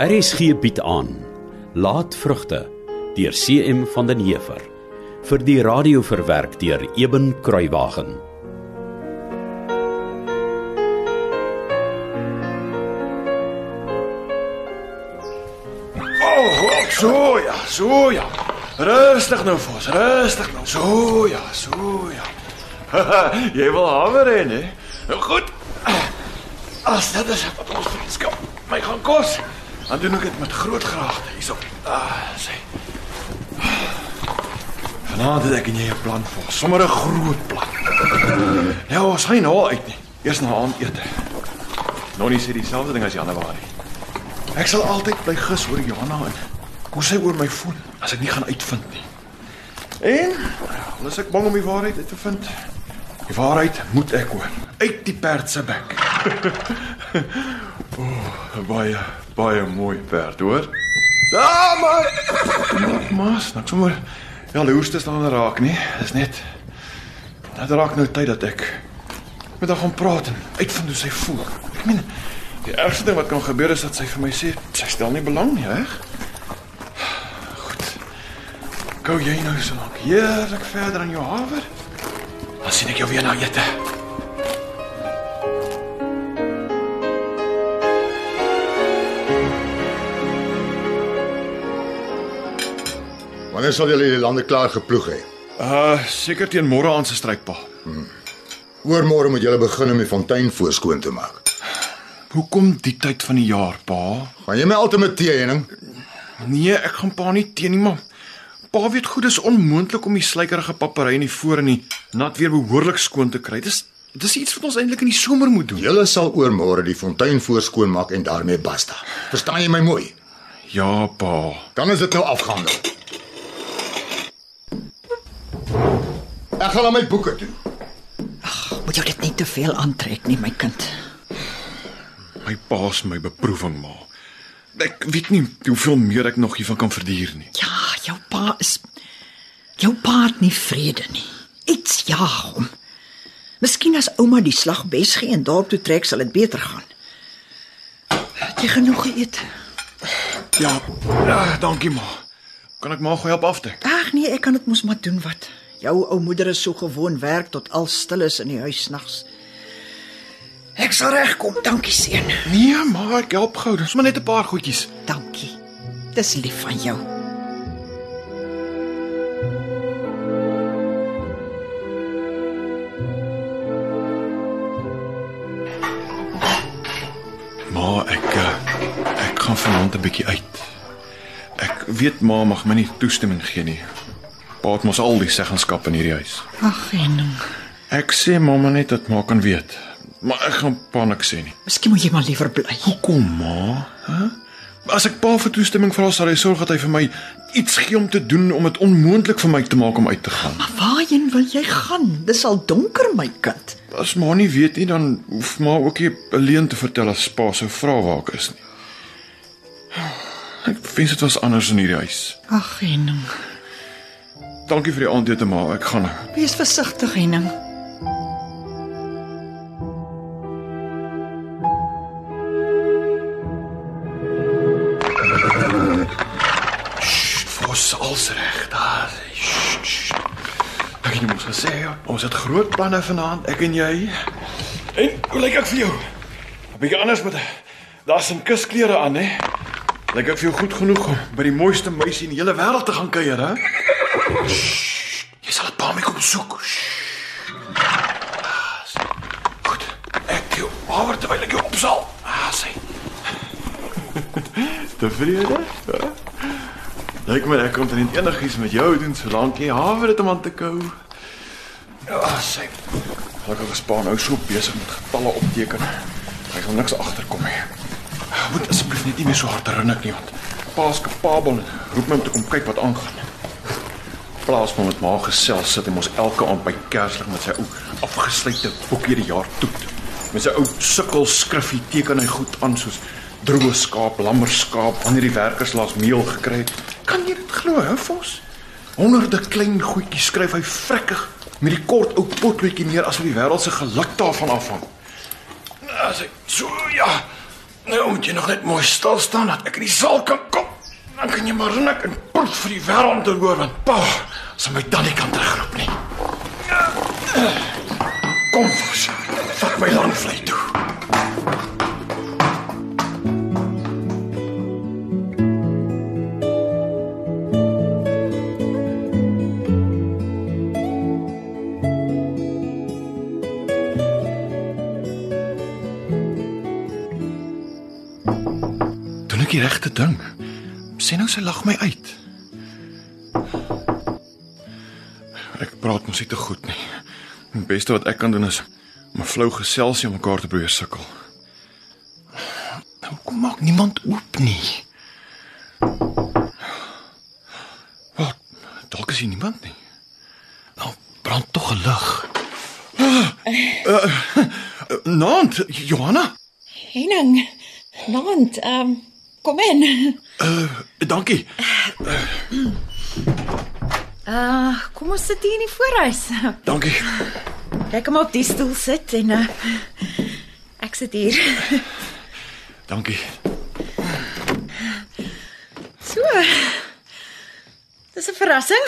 RSG bied aan Laatvrugte deur CM van den Heever vir die radio verwerk deur Eben Kruiwagen. Oh, so ja, so ja. Rustig nou, Vos, rustig nou. So ja, so ja. Jy wil hamer hê, hè? Nou goed. As dit is wat ons vriendskap my gaan kos, dan doen ek dit met groot graagte hierso. Ah, sê. Vanaand het ek en jy 'n plan vir, sommer 'n groot plan. Ja, ons gaan nou uit nie. Eers na aandete. Nonnie sê dieselfde ding as Januarie. Ek sal altyd bly gis oor Johanna en hoe sy oor my voel as ek nie gaan uitvind nie. En al is ek bang om die waarheid te vind. Die waarheid moet ek hoor uit die perd se bek. o, oh, baie baie mooi perd, hoor. Ja, maar mas, nou sommer ja, hoeste staan raak nie. Dis net dit raak nou tyd dat ek met haar gaan praat en uitvind hoe sy voel. Ek meen Die ergste ding wat kan gebeur is dat sy vir my sê sy stel nie belang nie, reg? Goed. Gou jy nou so lank heerlik verder aan jou haver. Dan sien ek jou weer na ete. Wanneer sal julle die lande klaar geploeg hê? Uh, seker teen môre aan se strykpa. Oormôre moet julle begin om die fontein voorskoon te maak. Hoekom die tyd van die jaar, pa? Gaan jy my altyd met tee, Henning? Nee, ek gaan pa nie teen nie, maar pa weet goed dis onmoontlik om die slykerige papery in die voor en die nat weer behoorlik skoon te kry. Dis dis iets wat ons eintlik in die somer moet doen. Julle sal oormôre die fontein voorskoon maak en daarmee basta. Verstaan jy my mooi? Ja, pa. Dan is dit nou afgehandel. Ek gaan aan my boeke toe. Moet jou dit nie te veel aantrek nie, my kind. My pa's my beproewing maar. Ek weet nie hoeveel meer ek nog hiervan kan verduur nie. Ja, jou pa is jou pa het nie vrede nie. Iets jaag hom. Miskien as ouma die slag bes gee en daarop toe trek, sal dit beter gaan. Het jy genoeg geëet? Ja, ja dankie ma. Kan ek maar gou help afdek? Ag nee, ek kan dit mos maar doen wat. Jou ou moeder is so gewoon werk tot al stil is in die huis nags. Ek sal regkom, dankie seun. Nee, maar ek help gou. Dis maar net 'n paar goedjies. Dankie. Dis lief van jou. Maar ek eh, ek gaan vanaand 'n bietjie uit. Ek weet ma mag my nie toestemming gee nie. Pa het mos al die seggenskap in hierdie huis. Ag, Henning. Ek sê mamma net dat ma kan weet. Maar ek gaan pa niks sê nie. Miskien moet jy maar liewer bly. Hoekom, ma? Hæ? As ek pa vir toestemming vra, sal hy sorg dat hy vir my iets gee om te doen om dit onmoontlik vir my te maak om uit te gaan. Maar waarheen wil jy gaan? Dis al donker, my kind. As ma nie weet nie, dan hoef ma ook nie alleen te vertel as pa sou vra waar ek is nie. Ek wens dit was anders in hierdie huis. Ag, Henning. Dankie vir die aandete, ma. Ek gaan nou. Wees versigtig, Henning. Vos als reg daar. Sst, sst. Ek het mos gesê, ons het groot planne vanaand, ek en jy. En hoe lyk ek vir jou? 'n Bietjie anders met daar's some kusklere aan, hè? Lyk ek vir jou goed genoeg om by die mooiste meisie in die hele wêreld te gaan kuier, hè? Jy sal 'n paar my kom soek. Sst. Ah, Goed. Ek jou oor terwyl ek jou opsal. Ah, sê. Tevrede? Ja? Lyk my ek kon net enigiets met jou doen solank jy hawe dit om aan te kou. Ja, sê. Gelukkig is pa nou so besig met getalle opteken. Hy sal niks agterkom nie. Moet asseblief net nie meer so hard rinnik nie want pa's kapabel en roep my om te kom kyk wat aangaan. Plaas van met ma gesels sit hy mos elke aand by Kerslig met sy ou afgesluite boekie die jaar toet. Met sy ou sukkel skriffie teken hy goed aan soos droë skaap, lammerskaap, wanneer die werkers laas meel gekry het. Kan jy dit glo, Vos? Honderde klein goedjies skryf hy vrekkig met die kort ou potloodjie neer asof die wêreld se geluk daarvan afhang. As hy so ja, Nou moet jy nog net mooi stil staan dat ek in die saal kan kom. Dan kan jy maar nik en proef vir die wêreld te hoor want pa, as my tannie kan terugroep nie. Kom, Fos. Vat my lang vlei toe. Doen ek die regte ding? Sê nou sy lag my uit. Ek praat mos nie te goed nie. Die beste wat ek kan doen is om 'n flou geselsie om mekaar te probeer sukkel. Nou kom maak niemand oop nie. Wat? Dalk is hier niemand nie. Nou brand tog 'n lig. Uh, uh, Nant, Johanna. Henning, Nant, ehm um, kom in. Dankie. Uh, kom ons sit hier in die voorhuis. Dankie. Jy kom op die stoel sit en uh, ek sit hier. Dankie. So. Dis 'n verrassing.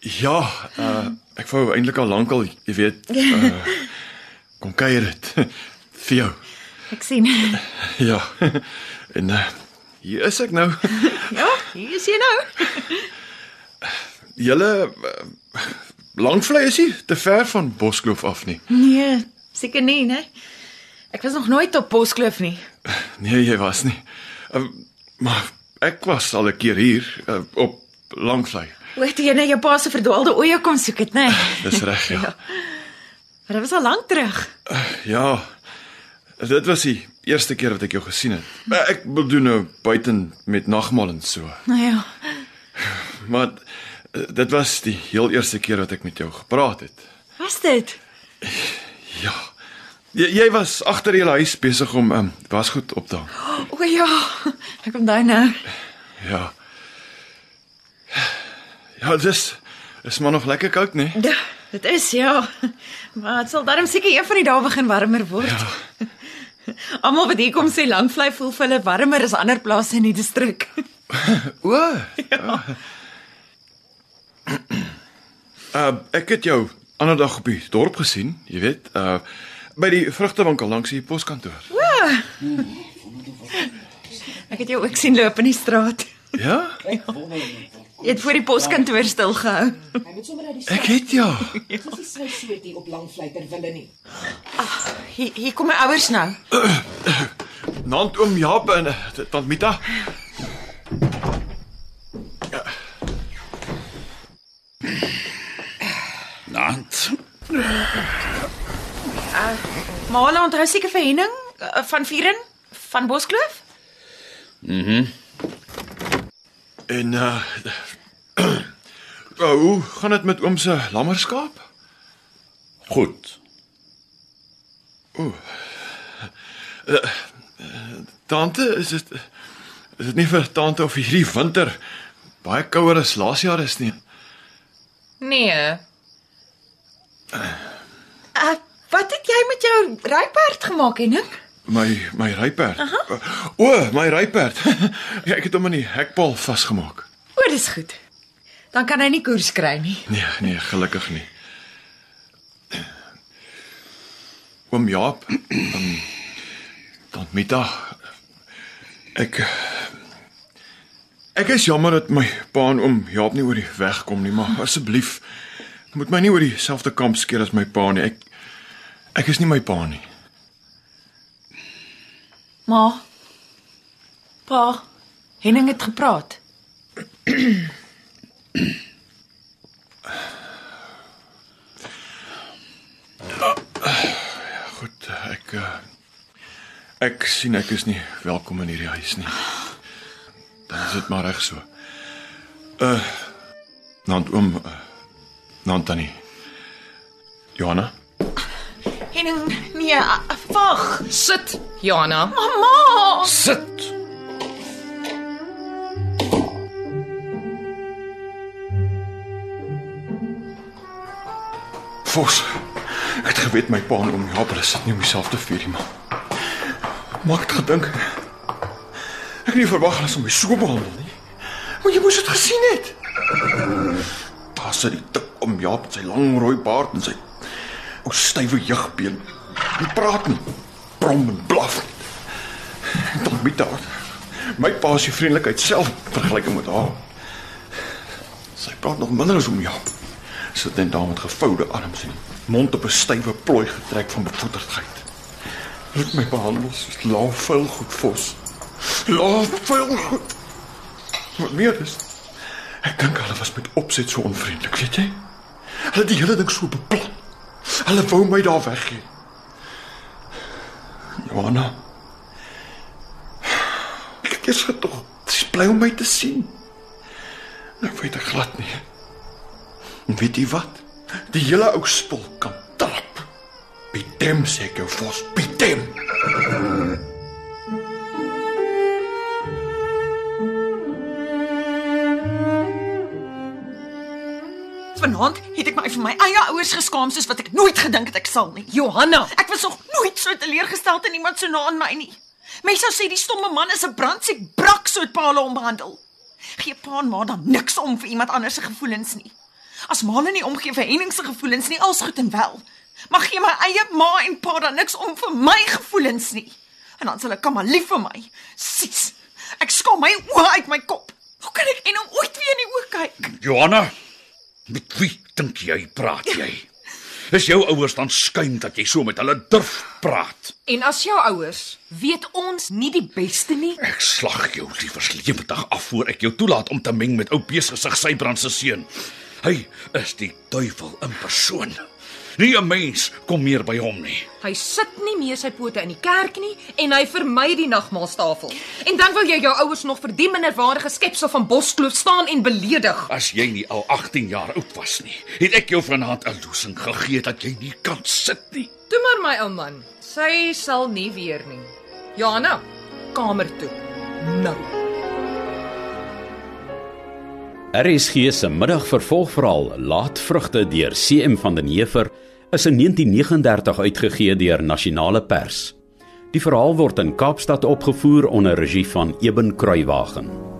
Ja, uh, ek wou eintlik al lankal, jy weet, uh, kom kuier dit vir jou. Ek sien. Ja. En uh, hier is ek nou. Ja, hier is jy nou. Julle uh, langvlei is nie te ver van Boskloof af nie. Nee, seker nie, né? Ek was nog nooit op Boskloof nie. Nee, jy was nie. Uh, maar ek was al 'n keer hier uh, op langvlei. Hoe het jy na jou pa se verdwaalde oeye kom soek het, né? Dis reg, ja. Maar dit was al lank terug. Ja. Dit was die eerste keer wat ek jou gesien het. Uh, Ek bedoel nou buiten met nagmaal en so. Nou ja. Maar uh, dit was die heel eerste keer wat ek met jou gepraat het. Was dit? Ja. Jy, jy was agter julle huis besig om um, wasgoed op te hang. O ja. Ek kom daar nou. Ja. Ja, dis is maar nog lekker koud, nee. Ja, dit is ja. Maar dit sal darm seker een van die dae begin warmer word. Ja. Almal wat hier kom sê Langvlei voel vir hulle warmer as ander plase in die distrik. O. Ja. Uh ek het jou ander dag op die dorp gesien, jy weet, uh by die vrugtewinkel langs die poskantoor. Ek het jou ook sien loop in die straat. Ja? Jy het voor die poskantoor stil gehou. Hy moet sommer uit die Ek het ja. Dis sy soet hier op Langvleiter wille nie. Hier hier kom my ouers nou. Nant oom Jaap en uh, tant Mita. Nant. Maar onthou seker vir Henning uh, van Vieren van Boskloof? En uh uh, hoe gaan dit met oom se lammerskaap? Goed. Tante, is dit is dit nie vir tante of hierdie winter baie kouer as laas jaar is nie? Nee. Uh, wat het jy met jou ryperd gemaak, Henning? My my ryperd. Uh, o, my ryperd. ja, ek het hom in die hekpaal vasgemaak. O, dis goed. Dan kan hy nie koers kry nie. Nee, nee, gelukkig nie. Oom Jaap, um, tant Mita. Ek Ek is jammer dat my pa en oom Jaap nie oor die weg kom nie, maar asseblief moet my nie oor dieselfde kamp skeer as my pa nie. Ek ek is nie my pa nie. Ma. Pa. Henning het gepraat. Goed, ek uh, ek sien ek is nie welkom in hierdie huis nie. Dan is dit maar reg so. Uh Nant oom uh, Nant tannie. Johanna? Henning, nee, a- wag. Sit, Jana. Mamma. Sit. Fos. Ek het geweet my pa en oom Jaap hulle sit nie op dieselfde vuur nie, man. Maar ek het gedink ek nie verwag hulle sou my so behandel nie. Maar jy moes dit gesien het. Daar sit die tik om Jaap met sy lang rooi baard en sy ou stywe jeugbeen. Hy praat nie. Brom en blaf. Dan met haar. My pa se vriendelikheid self vergelyking met haar. Sy praat nog minder as om Jaap. Sit net daar met gevoude arms en mond op 'n stywe plooi getrek van bevoeterdheid. Hulle het my behandel soos laaf vuil goed vos. Laaf vuil goed. Wat meer is, ek dink hulle was met opset so onvriendelik, weet jy? Hulle die hele ding so beplan. Hulle wou my daar weggee. Johanna. Ek het eers gedog, sy bly om my te sien. Nou weet ek glad nie. Weet jy wat? Die hele ou spul kan trap. Bitem sê ek jou vos, bitem. Vanaand het ek my vir my eie ouers geskaam soos wat ek nooit gedink het ek sal nie. Johanna, Ek was nog nooit so teleurgestel in iemand so na aan my nie. Mense sou sê die stomme man is 'n brandsiek brak soet pa hulle ombehandel. Gee pa en ma dan niks om vir iemand anders se gevoelens nie. As ma hulle nie omgee vir Henning se gevoelens nie, als goed en wel. Maar gee my eie ma en pa dan niks om vir my gevoelens nie. En dan sal ek kom maar lief vir my. Sis. Ek skaam my oë uit my kop. Hoe kan ek en hom ooit weer in die oë kyk? Johanna, met wie dink jy praat jy? Is jou ouers dan skuim dat jy so met hulle durf praat? en as jou ouers weet ons nie die beste nie. Ek slag jou liewers lewendig af voor ek jou toelaat om te meng met ou beesgesig Sybrand se seun. Hy is die duiwel in persoon. Nie 'n mens kom meer by hom nie. Hy sit nie meer sy pote in die kerk nie en hy vermy die nagmaalstafel. En dan wil jy jou ouers nog vir die minderwaardige skepsel van Boskloof staan en beledig. As jy nie al 18 jaar oud was nie, het ek jou vanaand 'n loosing gegee dat jy nie kan sit nie. Toe maar my ou man, sy sal nie weer nie. Johanna, kamer toe. Nou. RSG se middagvervolgverhaal Laatvrugte deur CM van den Heever is in 1939 uitgegee deur Nasionale Pers. Die verhaal word in Kaapstad opgevoer onder regie van Eben Kruiwagen.